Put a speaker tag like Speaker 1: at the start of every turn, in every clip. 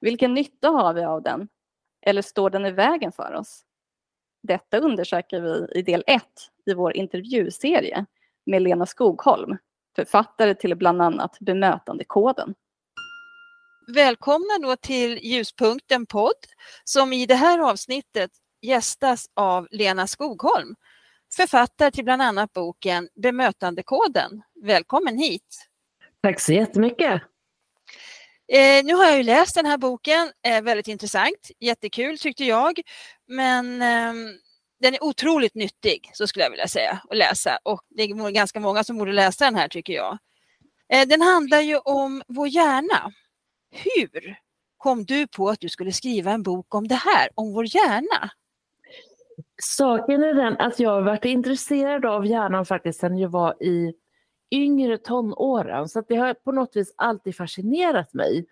Speaker 1: Vilken nytta har vi av den? Eller står den i vägen för oss? Detta undersöker vi i del 1 i vår intervjuserie med Lena Skogholm, författare till bland annat Bemötandekoden.
Speaker 2: Välkomna då till Ljuspunkten podd som i det här avsnittet gästas av Lena Skogholm, författare till bland annat boken Bemötandekoden. Välkommen hit!
Speaker 3: Tack så jättemycket!
Speaker 2: Eh, nu har jag ju läst den här boken, eh, väldigt intressant, jättekul tyckte jag, men eh, den är otroligt nyttig, så skulle jag vilja säga, att läsa och det är ganska många som borde läsa den här tycker jag. Eh, den handlar ju om vår hjärna. Hur kom du på att du skulle skriva en bok om det här, om vår hjärna?
Speaker 3: Saken är den att jag har varit intresserad av hjärnan faktiskt sedan jag var i yngre tonåren. Så det har på något vis alltid fascinerat mig.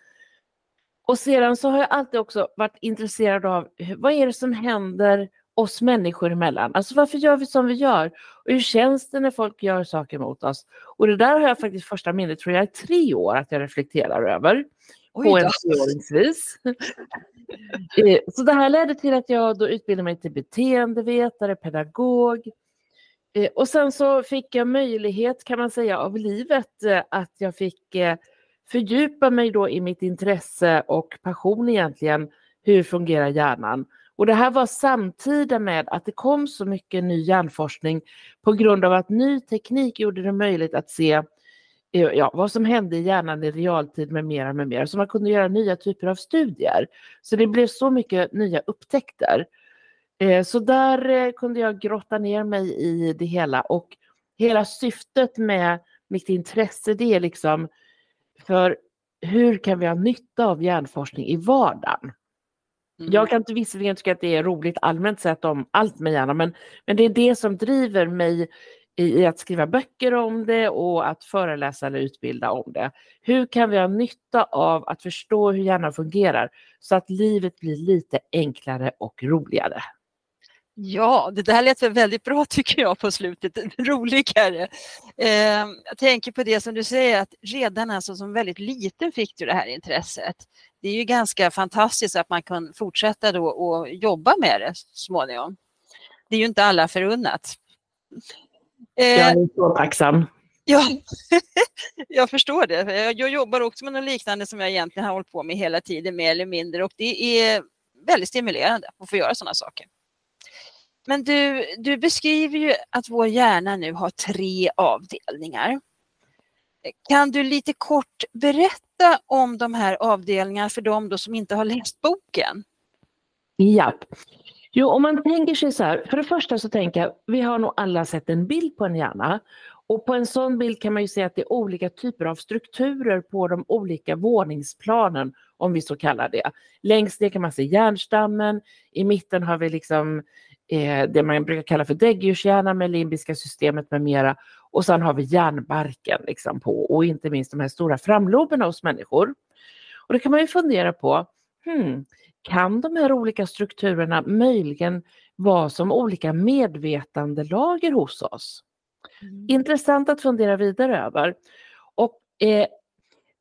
Speaker 3: Och sedan så har jag alltid också varit intresserad av vad är det som händer oss människor emellan? Alltså varför gör vi som vi gör? Och hur känns det när folk gör saker mot oss? Och det där har jag faktiskt första minnet, tror jag, i tre år att jag reflekterar över. På en treåringsvis. Eh, så det här ledde till att jag då utbildade mig till beteendevetare, pedagog, Eh, och sen så fick jag möjlighet kan man säga av livet eh, att jag fick eh, fördjupa mig då i mitt intresse och passion egentligen. Hur fungerar hjärnan? Och det här var samtida med att det kom så mycket ny hjärnforskning på grund av att ny teknik gjorde det möjligt att se ja, vad som hände i hjärnan i realtid med mera, med mera. Så man kunde göra nya typer av studier. Så det blev så mycket nya upptäckter. Eh, så där eh, kunde jag grotta ner mig i det hela och hela syftet med mitt intresse det är liksom för hur kan vi ha nytta av hjärnforskning i vardagen? Mm. Jag kan inte visserligen tycka att det är roligt allmänt sett om allt med hjärnan men, men det är det som driver mig i, i att skriva böcker om det och att föreläsa eller utbilda om det. Hur kan vi ha nytta av att förstå hur hjärnan fungerar så att livet blir lite enklare och roligare?
Speaker 2: Ja, det där lät väldigt bra tycker jag på slutet, roligare. Eh, jag tänker på det som du säger att redan alltså som väldigt liten fick du det här intresset. Det är ju ganska fantastiskt att man kan fortsätta då och jobba med det småningom. Det är ju inte alla förunnat.
Speaker 3: Eh, jag är så tacksam.
Speaker 2: Ja, jag förstår det. Jag jobbar också med något liknande som jag egentligen har hållit på med hela tiden mer eller mindre och det är väldigt stimulerande att få göra sådana saker. Men du, du beskriver ju att vår hjärna nu har tre avdelningar. Kan du lite kort berätta om de här avdelningarna för de som inte har läst boken?
Speaker 3: Ja. Jo, om man tänker sig så här, för det första så tänker jag, vi har nog alla sett en bild på en hjärna och på en sån bild kan man ju se att det är olika typer av strukturer på de olika våningsplanen, om vi så kallar det. Längst ner kan man se hjärnstammen, i mitten har vi liksom eh, det man brukar kalla för däggdjurshjärnan med limbiska systemet med mera. Och sen har vi hjärnbarken liksom på och inte minst de här stora framloberna hos människor. Och då kan man ju fundera på, hmm, kan de här olika strukturerna möjligen vara som olika medvetandelager hos oss? Mm. Intressant att fundera vidare över. Och eh,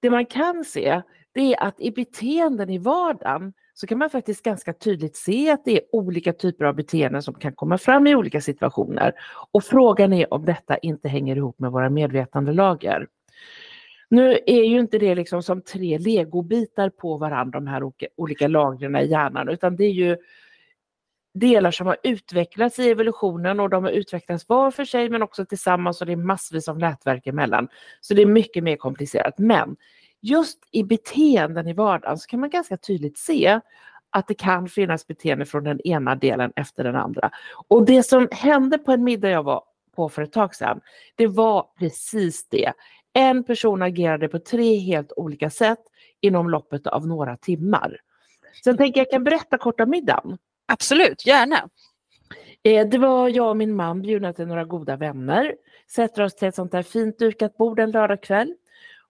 Speaker 3: det man kan se, det är att i beteenden i vardagen så kan man faktiskt ganska tydligt se att det är olika typer av beteenden som kan komma fram i olika situationer. Och frågan är om detta inte hänger ihop med våra medvetandelager. Nu är ju inte det liksom som tre legobitar på varandra, de här olika lagren i hjärnan, utan det är ju delar som har utvecklats i evolutionen och de har utvecklats var för sig men också tillsammans och det är massvis av nätverk emellan. Så det är mycket mer komplicerat. Men just i beteenden i vardagen så kan man ganska tydligt se att det kan finnas beteende från den ena delen efter den andra. Och det som hände på en middag jag var på för ett tag sedan, det var precis det. En person agerade på tre helt olika sätt inom loppet av några timmar. Sen tänker jag kan berätta kort om middagen.
Speaker 2: Absolut, gärna.
Speaker 3: Eh, det var jag och min man bjudna till några goda vänner. Sätter oss till ett sånt där fint dukat bord en lördagkväll.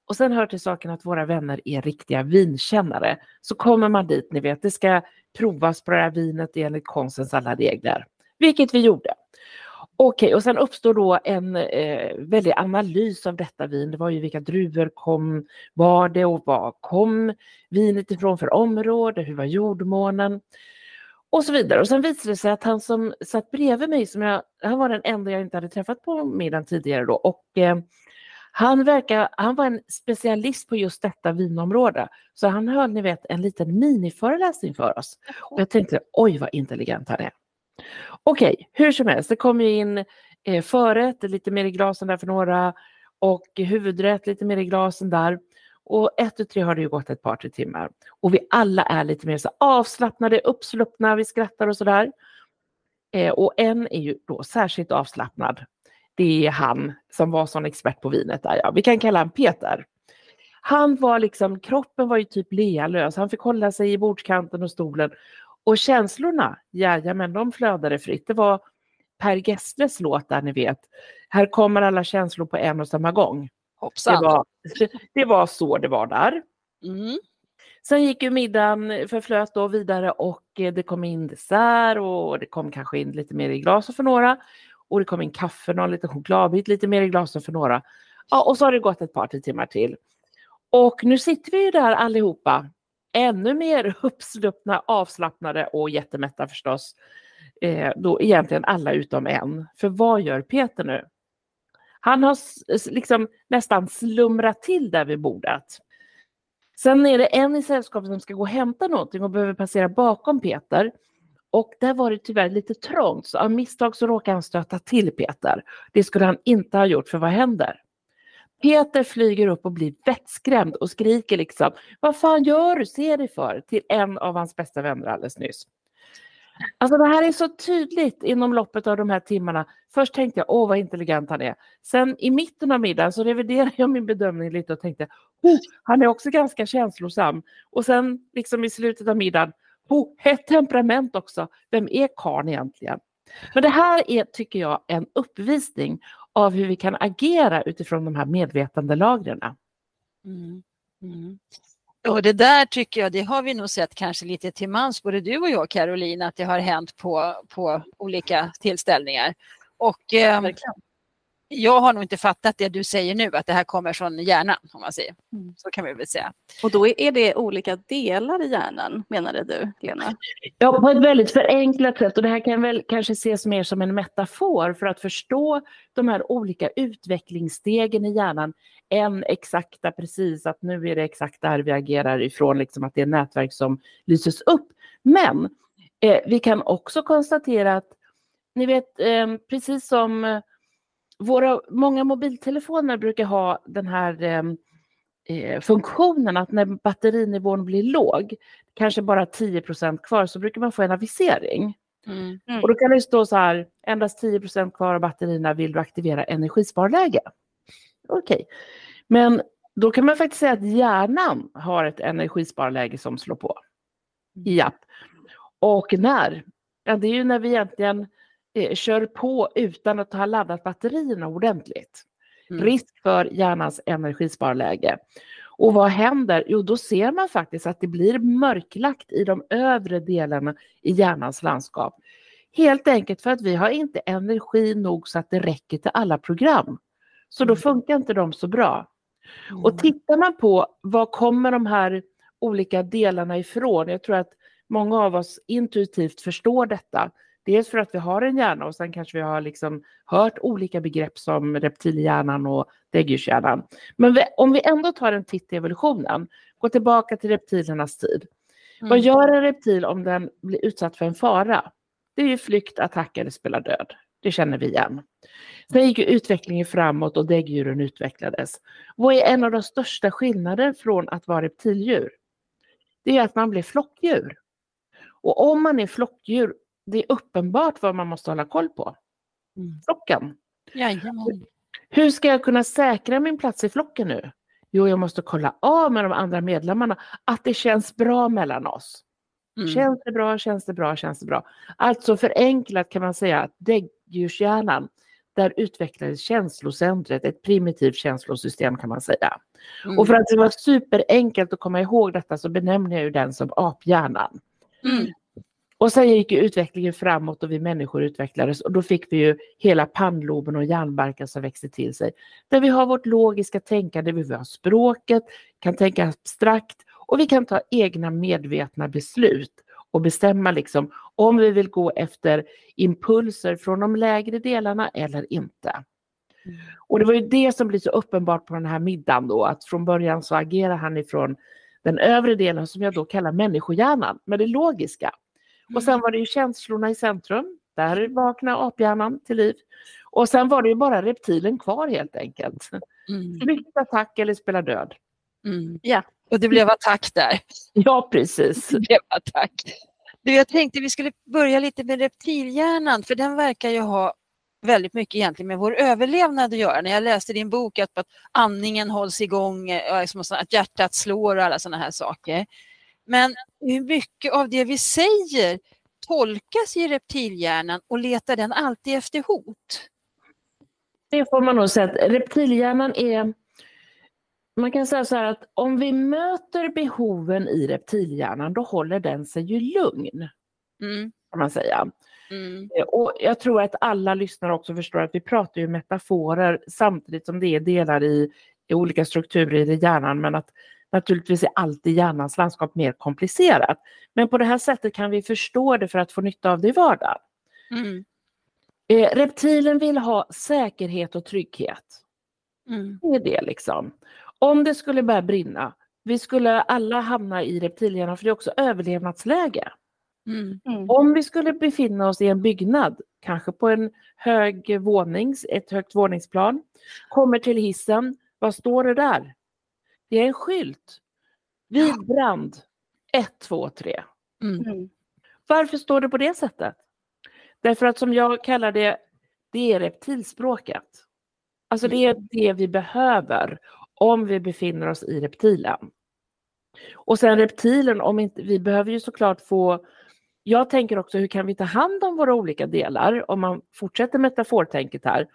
Speaker 3: Och sen hör till saken att våra vänner är riktiga vinkännare. Så kommer man dit, ni vet, det ska provas på det här vinet enligt konstens alla regler. Vilket vi gjorde. Okej, och sen uppstår då en eh, väldig analys av detta vin. Det var ju vilka druvor kom, var det och var kom vinet ifrån för område, hur var jordmånen och så vidare. Och sen visade det sig att han som satt bredvid mig, som jag, han var den enda jag inte hade träffat på middagen tidigare då och eh, han, verkar, han var en specialist på just detta vinområde. Så han höll, ni vet, en liten miniföreläsning för oss. Och jag tänkte, oj vad intelligent han är. Okej, hur som helst, det kom ju in eh, förrätt, lite mer i glasen där för några och huvudrätt lite mer i glasen där. Och ett och tre har det ju gått ett par, tre timmar. Och vi alla är lite mer så avslappnade, uppsluppna, vi skrattar och sådär. Eh, och en är ju då särskilt avslappnad. Det är han som var sån expert på vinet där, ja. Vi kan kalla honom Peter. Han var liksom, kroppen var ju typ lealös. Han fick hålla sig i bordskanten och stolen och känslorna, jajamän, de flödade fritt. Det var Per Gessles låt där ni vet. Här kommer alla känslor på en och samma gång.
Speaker 2: Hoppsan.
Speaker 3: Det var, det var så det var där.
Speaker 2: Mm.
Speaker 3: Sen gick ju middagen förflöt då vidare och eh, det kom in dessert och det kom kanske in lite mer i glasen för några. Och det kom in kaffe, någon liten chokladbit, lite mer i glasen för några. Ja, och så har det gått ett par tre timmar till. Och nu sitter vi ju där allihopa ännu mer uppsluppna, avslappnade och jättemätta förstås. Eh, då egentligen alla utom en. För vad gör Peter nu? Han har liksom nästan slumrat till där vid bordet. Sen är det en i sällskapet som ska gå och hämta någonting och behöver passera bakom Peter. Och där var det tyvärr lite trångt, så av misstag så råkade han stöta till Peter. Det skulle han inte ha gjort, för vad händer? Peter flyger upp och blir vettskrämd och skriker liksom Vad fan gör du? Se dig för! till en av hans bästa vänner alldeles nyss. Alltså det här är så tydligt inom loppet av de här timmarna. Först tänkte jag, åh vad intelligent han är. Sen i mitten av middagen så reviderade jag min bedömning lite och tänkte, oh, han är också ganska känslosam. Och sen liksom i slutet av middagen, oh, hett temperament också. Vem är karln egentligen? Men det här är, tycker jag, en uppvisning av hur vi kan agera utifrån de här medvetandelagren.
Speaker 2: Mm. Mm. Och det där tycker jag, det har vi nog sett kanske lite till mans, både du och jag Caroline, att det har hänt på, på olika tillställningar. Och eh, jag har nog inte fattat det du säger nu, att det här kommer från hjärnan, om man säger. Mm. Så kan vi väl säga.
Speaker 1: Och då är det olika delar i hjärnan, menade du, Lena?
Speaker 3: Ja, på ett väldigt förenklat sätt. Och det här kan väl kanske ses mer som en metafor för att förstå de här olika utvecklingsstegen i hjärnan än exakta precis att nu är det exakt där vi agerar ifrån, liksom att det är nätverk som lyses upp. Men eh, vi kan också konstatera att ni vet, eh, precis som våra många mobiltelefoner brukar ha den här eh, eh funktionen att när batterinivån blir låg, kanske bara 10% kvar, så brukar man få en avisering. Mm. Mm. Och då kan det stå så här, endast 10% kvar av batterierna vill du aktivera energisparläge. Okej, okay. men då kan man faktiskt säga att hjärnan har ett energisparläge som slår på. Japp. Och när? Ja, det är ju när vi egentligen eh, kör på utan att ha laddat batterierna ordentligt. Mm. Risk för hjärnans energisparläge. Och vad händer? Jo, då ser man faktiskt att det blir mörklagt i de övre delarna i hjärnans landskap. Helt enkelt för att vi har inte energi nog så att det räcker till alla program. Så då mm. funkar inte de så bra. Mm. Och tittar man på var kommer de här olika delarna ifrån? Jag tror att många av oss intuitivt förstår detta. Dels för att vi har en hjärna och sen kanske vi har liksom hört olika begrepp som reptilhjärnan och däggdjurshjärnan. Men vi, om vi ändå tar en titt i evolutionen, går tillbaka till reptilernas tid. Mm. Vad gör en reptil om den blir utsatt för en fara? Det är ju flykt, attack eller spela död. Det känner vi igen. Sen gick utvecklingen framåt och däggdjuren utvecklades. Vad är en av de största skillnaderna från att vara reptildjur? Det är att man blir flockdjur. Och om man är flockdjur det är uppenbart vad man måste hålla koll på. Mm. Flocken.
Speaker 2: Jajamän.
Speaker 3: Hur ska jag kunna säkra min plats i flocken nu? Jo, jag måste kolla av med de andra medlemmarna att det känns bra mellan oss.
Speaker 2: Mm.
Speaker 3: Känns det bra, känns det bra, känns det bra. Alltså förenklat kan man säga att däggdjurshjärnan, där utvecklades känslocentret, ett primitivt känslosystem kan man säga.
Speaker 2: Mm.
Speaker 3: Och för att det var superenkelt att komma ihåg detta så benämner jag ju den som aphjärnan.
Speaker 2: Mm.
Speaker 3: Och sen gick ju utvecklingen framåt och vi människor utvecklades och då fick vi ju hela pannloben och hjärnbarken som växte till sig. Där vi har vårt logiska tänkande, vi har språket, kan tänka abstrakt och vi kan ta egna medvetna beslut och bestämma liksom om vi vill gå efter impulser från de lägre delarna eller inte. Och det var ju det som blir så uppenbart på den här middagen då, att från början så agerar han ifrån den övre delen som jag då kallar människohjärnan, med det logiska. Och sen var det ju känslorna i centrum, där vaknade aphjärnan till liv. Och sen var det ju bara reptilen kvar helt enkelt.
Speaker 2: Mm.
Speaker 3: Flykt, attack eller spela död.
Speaker 2: Mm.
Speaker 1: Ja.
Speaker 2: Och det blev attack där.
Speaker 3: Ja, precis.
Speaker 2: Det blev attack. Du, jag tänkte vi skulle börja lite med reptilhjärnan, för den verkar ju ha väldigt mycket egentligen med vår överlevnad att göra. När jag läste din bok att, att andningen hålls igång, eh, liksom att hjärtat slår och alla sådana här saker. Men hur mycket av det vi säger tolkas i reptilhjärnan och letar den alltid efter hot?
Speaker 3: Det får man nog säga att reptilhjärnan är man kan säga så här att om vi möter behoven i reptilhjärnan då håller den sig ju lugn.
Speaker 2: Mm.
Speaker 3: kan man säga.
Speaker 2: Mm.
Speaker 3: Eh, Och jag tror att alla lyssnare också förstår att vi pratar ju metaforer samtidigt som det är delar i, i olika strukturer i hjärnan men att naturligtvis är alltid hjärnans landskap mer komplicerat. Men på det här sättet kan vi förstå det för att få nytta av det i vardagen.
Speaker 2: Mm.
Speaker 3: Eh, reptilen vill ha säkerhet och trygghet.
Speaker 2: Mm.
Speaker 3: Det är det liksom. Om det skulle börja brinna, vi skulle alla hamna i reptilhjärnan för det är också överlevnadsläge.
Speaker 2: Mm.
Speaker 1: Mm.
Speaker 3: Om vi skulle befinna oss i en byggnad, kanske på en hög vånings, ett högt våningsplan, kommer till hissen, vad står det där? Det är en skylt. Vid brand 1, 2, 3.
Speaker 2: Mm.
Speaker 1: Mm.
Speaker 3: Varför står det på det sättet? Därför att som jag kallar det, det är reptilspråket. Alltså det är det vi behöver om vi befinner oss i reptilen. Och sen reptilen, om inte, vi behöver ju såklart få jag tänker också hur kan vi ta hand om våra olika delar om man fortsätter metafortänket här.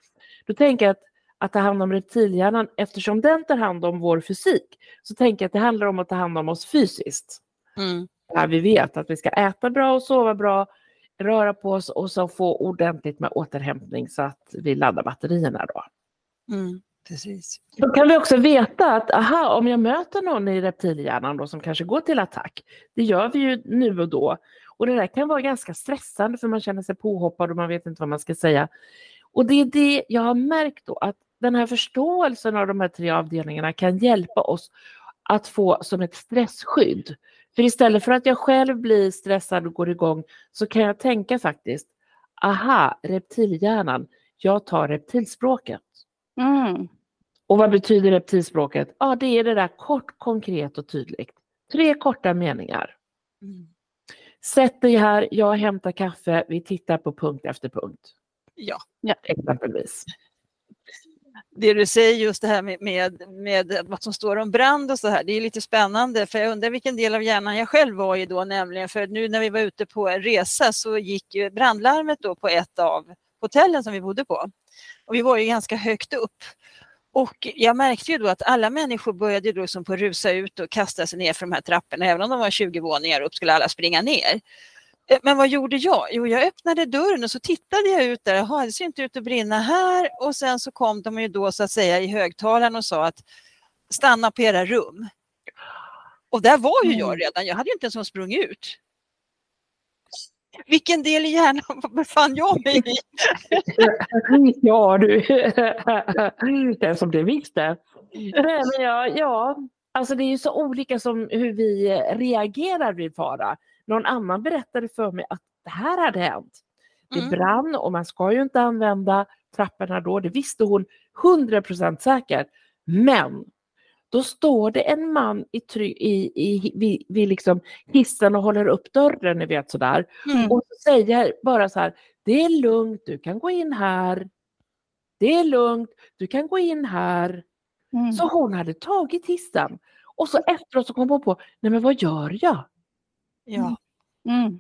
Speaker 3: Då tänker jag att, att ta hand om reptilhjärnan eftersom den tar hand om vår fysik så tänker jag att det handlar om att ta hand om oss fysiskt.
Speaker 2: Mm.
Speaker 3: Där vi vet att vi ska äta bra och sova bra, röra på oss och så få ordentligt med återhämtning så att vi laddar batterierna då.
Speaker 2: Mm. Precis.
Speaker 3: Då kan vi också veta att aha, om jag möter någon i reptilhjärnan då som kanske går till attack, det gör vi ju nu och då. Och det där kan vara ganska stressande för man känner sig påhoppad och man vet inte vad man ska säga. Och det är det jag har märkt då att den här förståelsen av de här tre avdelningarna kan hjälpa oss att få som ett stressskydd. För istället för att jag själv blir stressad och går igång så kan jag tänka faktiskt, aha, reptilhjärnan, jag tar reptilspråket.
Speaker 1: Mm.
Speaker 3: Och vad betyder reptilspråket? Ja, det är det där kort, konkret och tydligt. Tre korta meningar.
Speaker 2: Mm.
Speaker 3: Sätt dig här, jag hämtar kaffe, vi tittar på punkt efter punkt.
Speaker 2: Ja.
Speaker 3: Exempelvis
Speaker 2: det du säger just det här med, med, med vad som står om brand och så här, det är lite spännande för jag undrar vilken del av hjärnan jag själv var i då nämligen för nu när vi var ute på en resa så gick ju brandlarmet då på ett av hotellen som vi bodde på. Och vi var ju ganska högt upp. Och jag märkte ju då att alla människor började då som på rusa ut och kasta sig ner för de här trapporna. Även om de var 20 våningar upp skulle alla springa ner. Eh, Men vad gjorde jag? Jo, jag öppnade dörren och så tittade jag ut där. Jaha, det ser inte ut att brinna här. Och sen så kom de ju då så att säga i högtalaren och sa att stanna på era rum. Och där var ju jag redan. Jag hade ju inte ens sprungit ut. Vilken del i hjärnan befann jag mig i?
Speaker 3: Ja du, den som visste. Nej, men ja, ja, alltså det är ju så olika som hur vi reagerar vid fara. Någon annan berättade för mig att det här hade hänt. Det
Speaker 2: Mm.
Speaker 3: brann och man ska ju inte använda trapporna då, det visste hon 100% säkert. Men då står det en man i, try- i, i, vid, vid liksom hissen och håller upp dörren, ni vet sådär.
Speaker 2: Mm.
Speaker 3: Och så säger bara så här, det är lugnt, du kan gå in här. Det är lugnt, du kan gå in här.
Speaker 1: Mm.
Speaker 3: Så hon hade tagit hissen. Och så efteråt så kom hon på, nej men vad gör jag?
Speaker 2: Ja,
Speaker 1: Mm.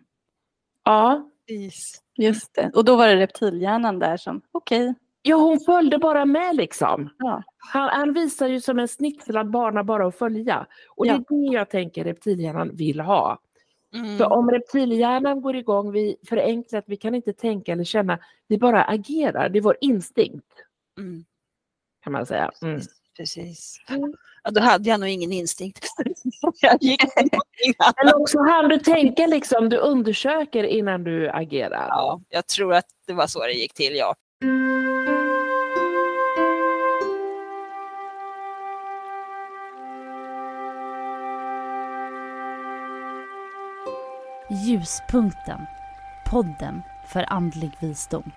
Speaker 3: Ja,
Speaker 2: precis.
Speaker 1: Just det. Och då var det reptilhjärnan där som, okej,
Speaker 3: ja hon följde bara med liksom.
Speaker 1: ja.
Speaker 3: Han, han visar ju som en snitslad bana bara att följa. Och
Speaker 1: Ja.
Speaker 3: det är det jag tänker reptilhjärnan vill ha.
Speaker 2: Mm.
Speaker 3: För om reptilhjärnan går igång, vi förenklat, vi kan inte tänka eller känna, vi bara agerar, det är vår instinkt
Speaker 2: Mm.
Speaker 3: kan man säga. Mm.
Speaker 2: Precis. Ja, då hade jag nog ingen instinkt.
Speaker 3: Eller också hann du tänka liksom, du undersöker innan du agerar.
Speaker 2: Ja, jag tror att det var så det gick till, ja.
Speaker 4: Ljuspunkten. Podden för andlig visdom.